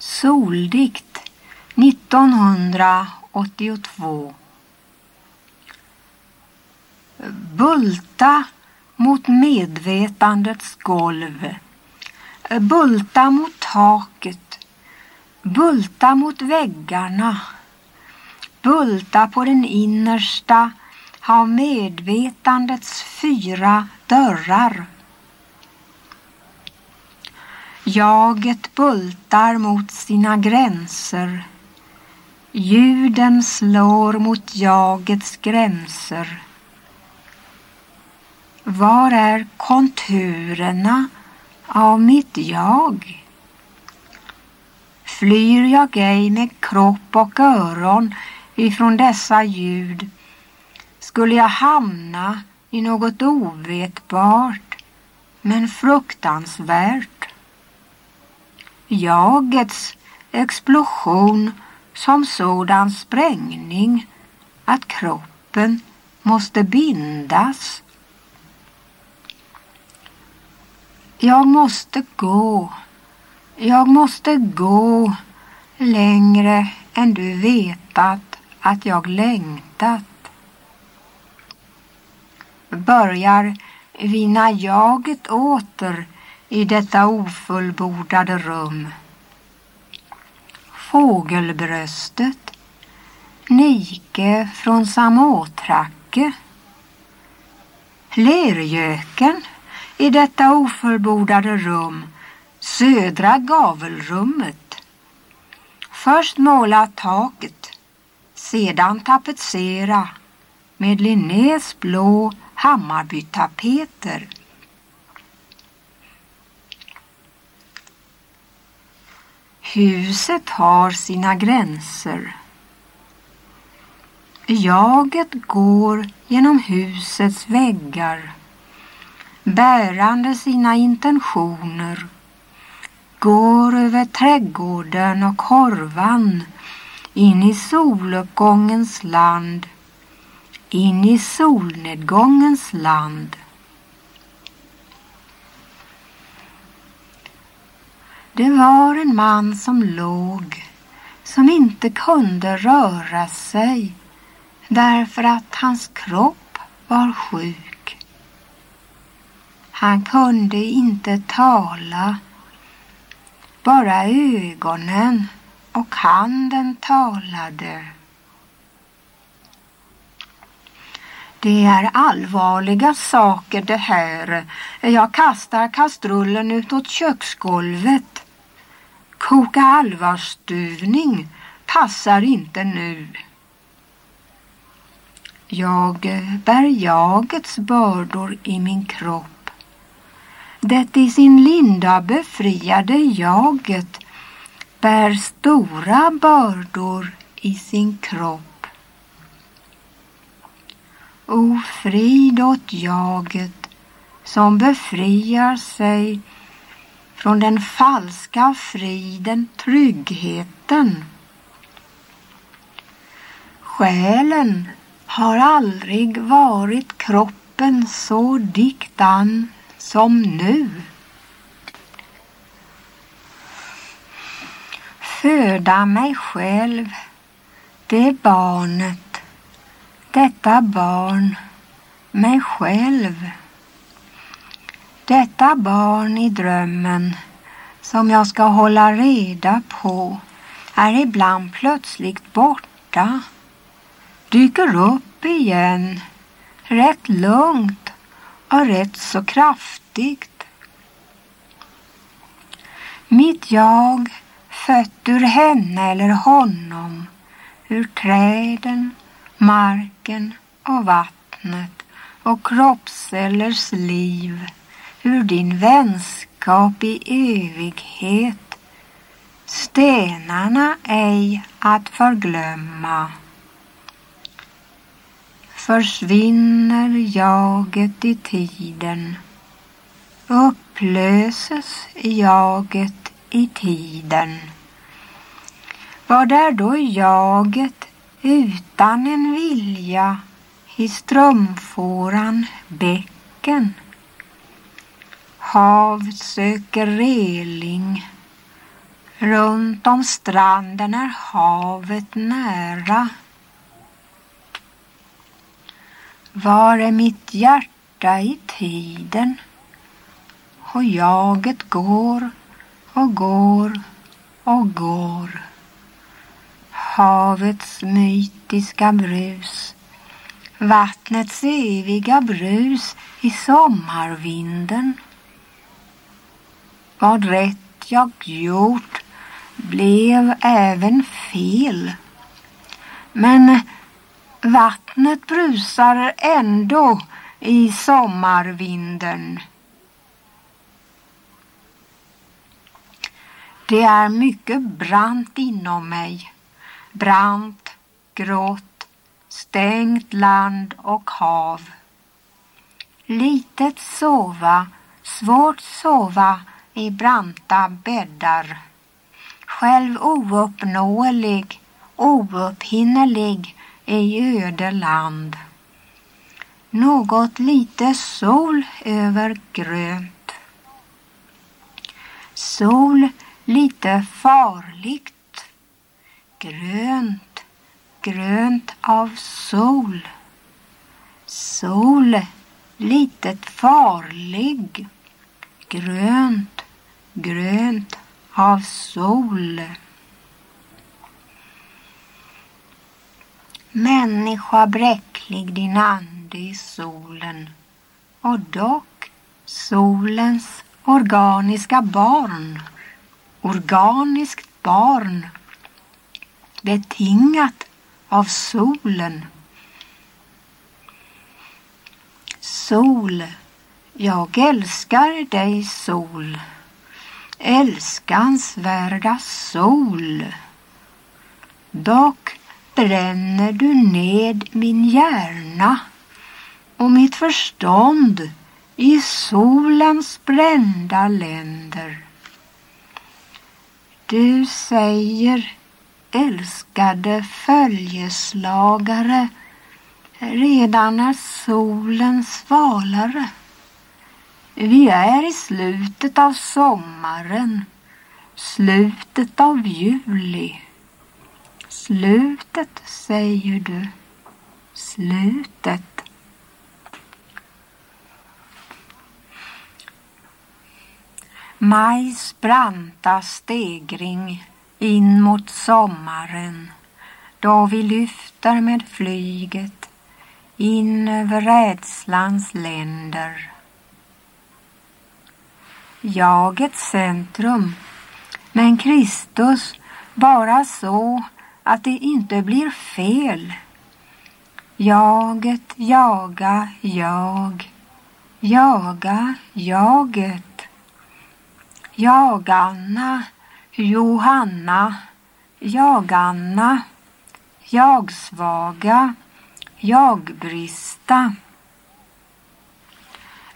Soldikt 1982 Bulta mot medvetandets golv. Bulta mot taket. Bulta mot väggarna. Bulta på den innersta av medvetandets fyra dörrar. Jaget bultar mot sina gränser. Ljuden slår mot jagets gränser. Var är konturerna av mitt jag? Flyr jag ej med kropp och öron ifrån dessa ljud skulle jag hamna i något ovetbart men fruktansvärt. Jagets explosion som sådan sprängning att kroppen måste bindas. Jag måste gå, jag måste gå längre än du vetat att jag längtat. Börjar vinna jaget åter i detta ofullbordade rum. Fågelbröstet, Nike från Samåtracke, Lergöken i detta ofullbordade rum, södra gavelrummet. Först måla taket, sedan tapetsera med Linnés blå Hammarbytapeter. Huset har sina gränser. Jaget går genom husets väggar bärande sina intentioner går över trädgården och korvan in i soluppgångens land, in i solnedgångens land. Det var en man som låg, som inte kunde röra sig därför att hans kropp var sjuk. Han kunde inte tala. Bara ögonen och handen talade. Det är allvarliga saker det här. Jag kastar kastrullen utåt köksgolvet. Koka allvarsstuvning passar inte nu. Jag bär jagets bördor i min kropp. Det i sin linda befriade jaget bär stora bördor i sin kropp. O frid åt jaget som befriar sig från den falska friden, tryggheten. Själen har aldrig varit kroppen så diktan som nu. Föda mig själv, det barnet, detta barn, mig själv. Detta barn i drömmen som jag ska hålla reda på är ibland plötsligt borta, dyker upp igen, rätt lugnt och rätt så kraftigt. Mitt jag fött ur henne eller honom, ur träden, marken och vattnet och kroppscellers liv ur din vänskap i evighet, stenarna ej att förglömma. Försvinner jaget i tiden, upplöses jaget i tiden. Vad är då jaget utan en vilja i strömfåran bäcken? Hav söker reling, Runt om stranden är havet nära. Var är mitt hjärta i tiden? Och jaget går och går och går. Havets mytiska brus, vattnets eviga brus i sommarvinden. Vad rätt jag gjort blev även fel. Men vattnet brusar ändå i sommarvinden. Det är mycket brant inom mig. Brant, grått, stängt land och hav. Litet sova, svårt sova i branta bäddar. Själv ouppnåelig, oupphinnelig i öde land. Något lite sol över grönt. Sol lite farligt. Grönt, grönt av sol. Sol, litet farlig. Grönt, grönt av sol. Människa bräcklig din ande i solen och dock solens organiska barn organiskt barn betingat av solen. Sol, jag älskar dig sol, älskansvärda sol. Dock bränner du ned min hjärna och mitt förstånd i solens brända länder. Du säger, älskade följeslagare, redan är solen svalare. Vi är i slutet av sommaren, slutet av juli. Slutet, säger du, slutet. Majs branta stegring in mot sommaren då vi lyfter med flyget in över rädslans länder. Jagets centrum, men Kristus bara så att det inte blir fel. Jaget, jaga, jag, jaga, jaget. jagarna Johanna, jag-Anna, jag-svaga, jag-brista.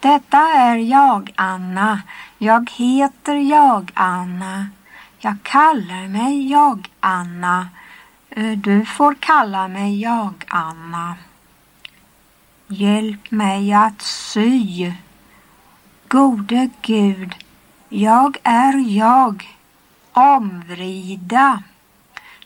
Detta är jag-Anna, jag heter jag-Anna, jag kallar mig jag-Anna, eh, du får kalla mig jag-Anna. Hjälp mig att sy. Gode Gud, jag är jag. Omvrida.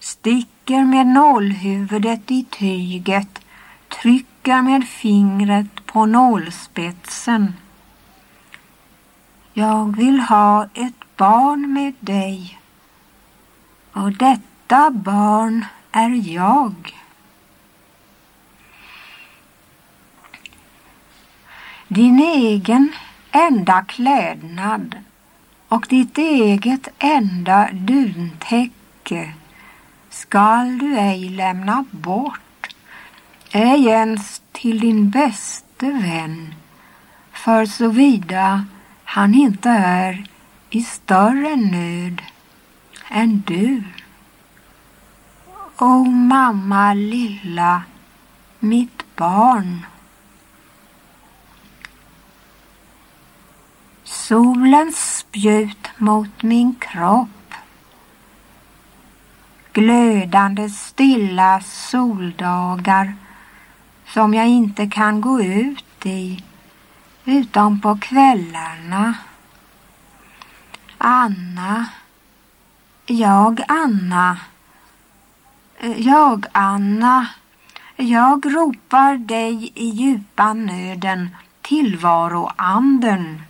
Sticker med nålhuvudet i tyget. Trycker med fingret på nålspetsen. Jag vill ha ett barn med dig. Och detta barn är jag. Din egen enda klädnad och ditt eget enda duntäcke skall du ej lämna bort, ej ens till din bäste vän, för såvida han inte är i större nöd än du. O mamma lilla, mitt barn. Solens spjut mot min kropp. Glödande stilla soldagar som jag inte kan gå ut i utom på kvällarna. Anna, Jag, Anna. Jag, Anna. Jag ropar dig i djupa nöden, tillvaroanden.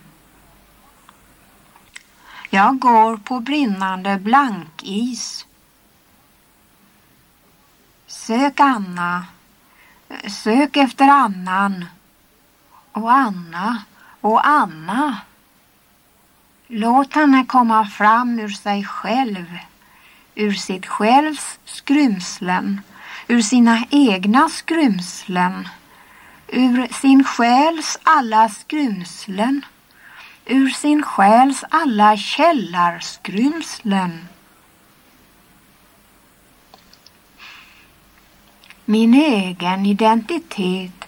Jag går på brinnande blankis. Sök Anna, sök efter annan. Och Anna. Och Anna. Låt henne komma fram ur sig själv, ur sitt självs skrymslen, ur sina egna skrymslen, ur sin själs alla skrymslen, ur sin själs alla källarskrymslen. Min egen identitet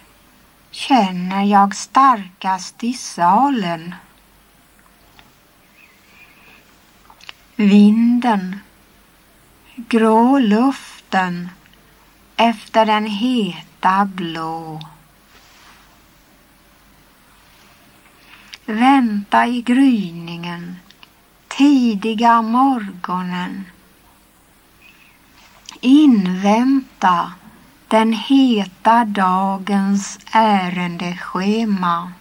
känner jag starkast i salen. Vinden, grå luften efter den heta blå. Vänta i gryningen, tidiga morgonen. Invänta den heta dagens ärendeschema.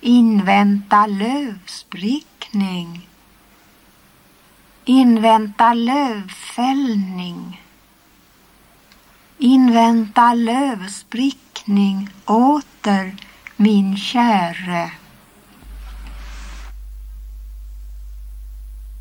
Invänta lövsprickning. Invänta lövfällning. Invänta lövsprickning åter, min käre.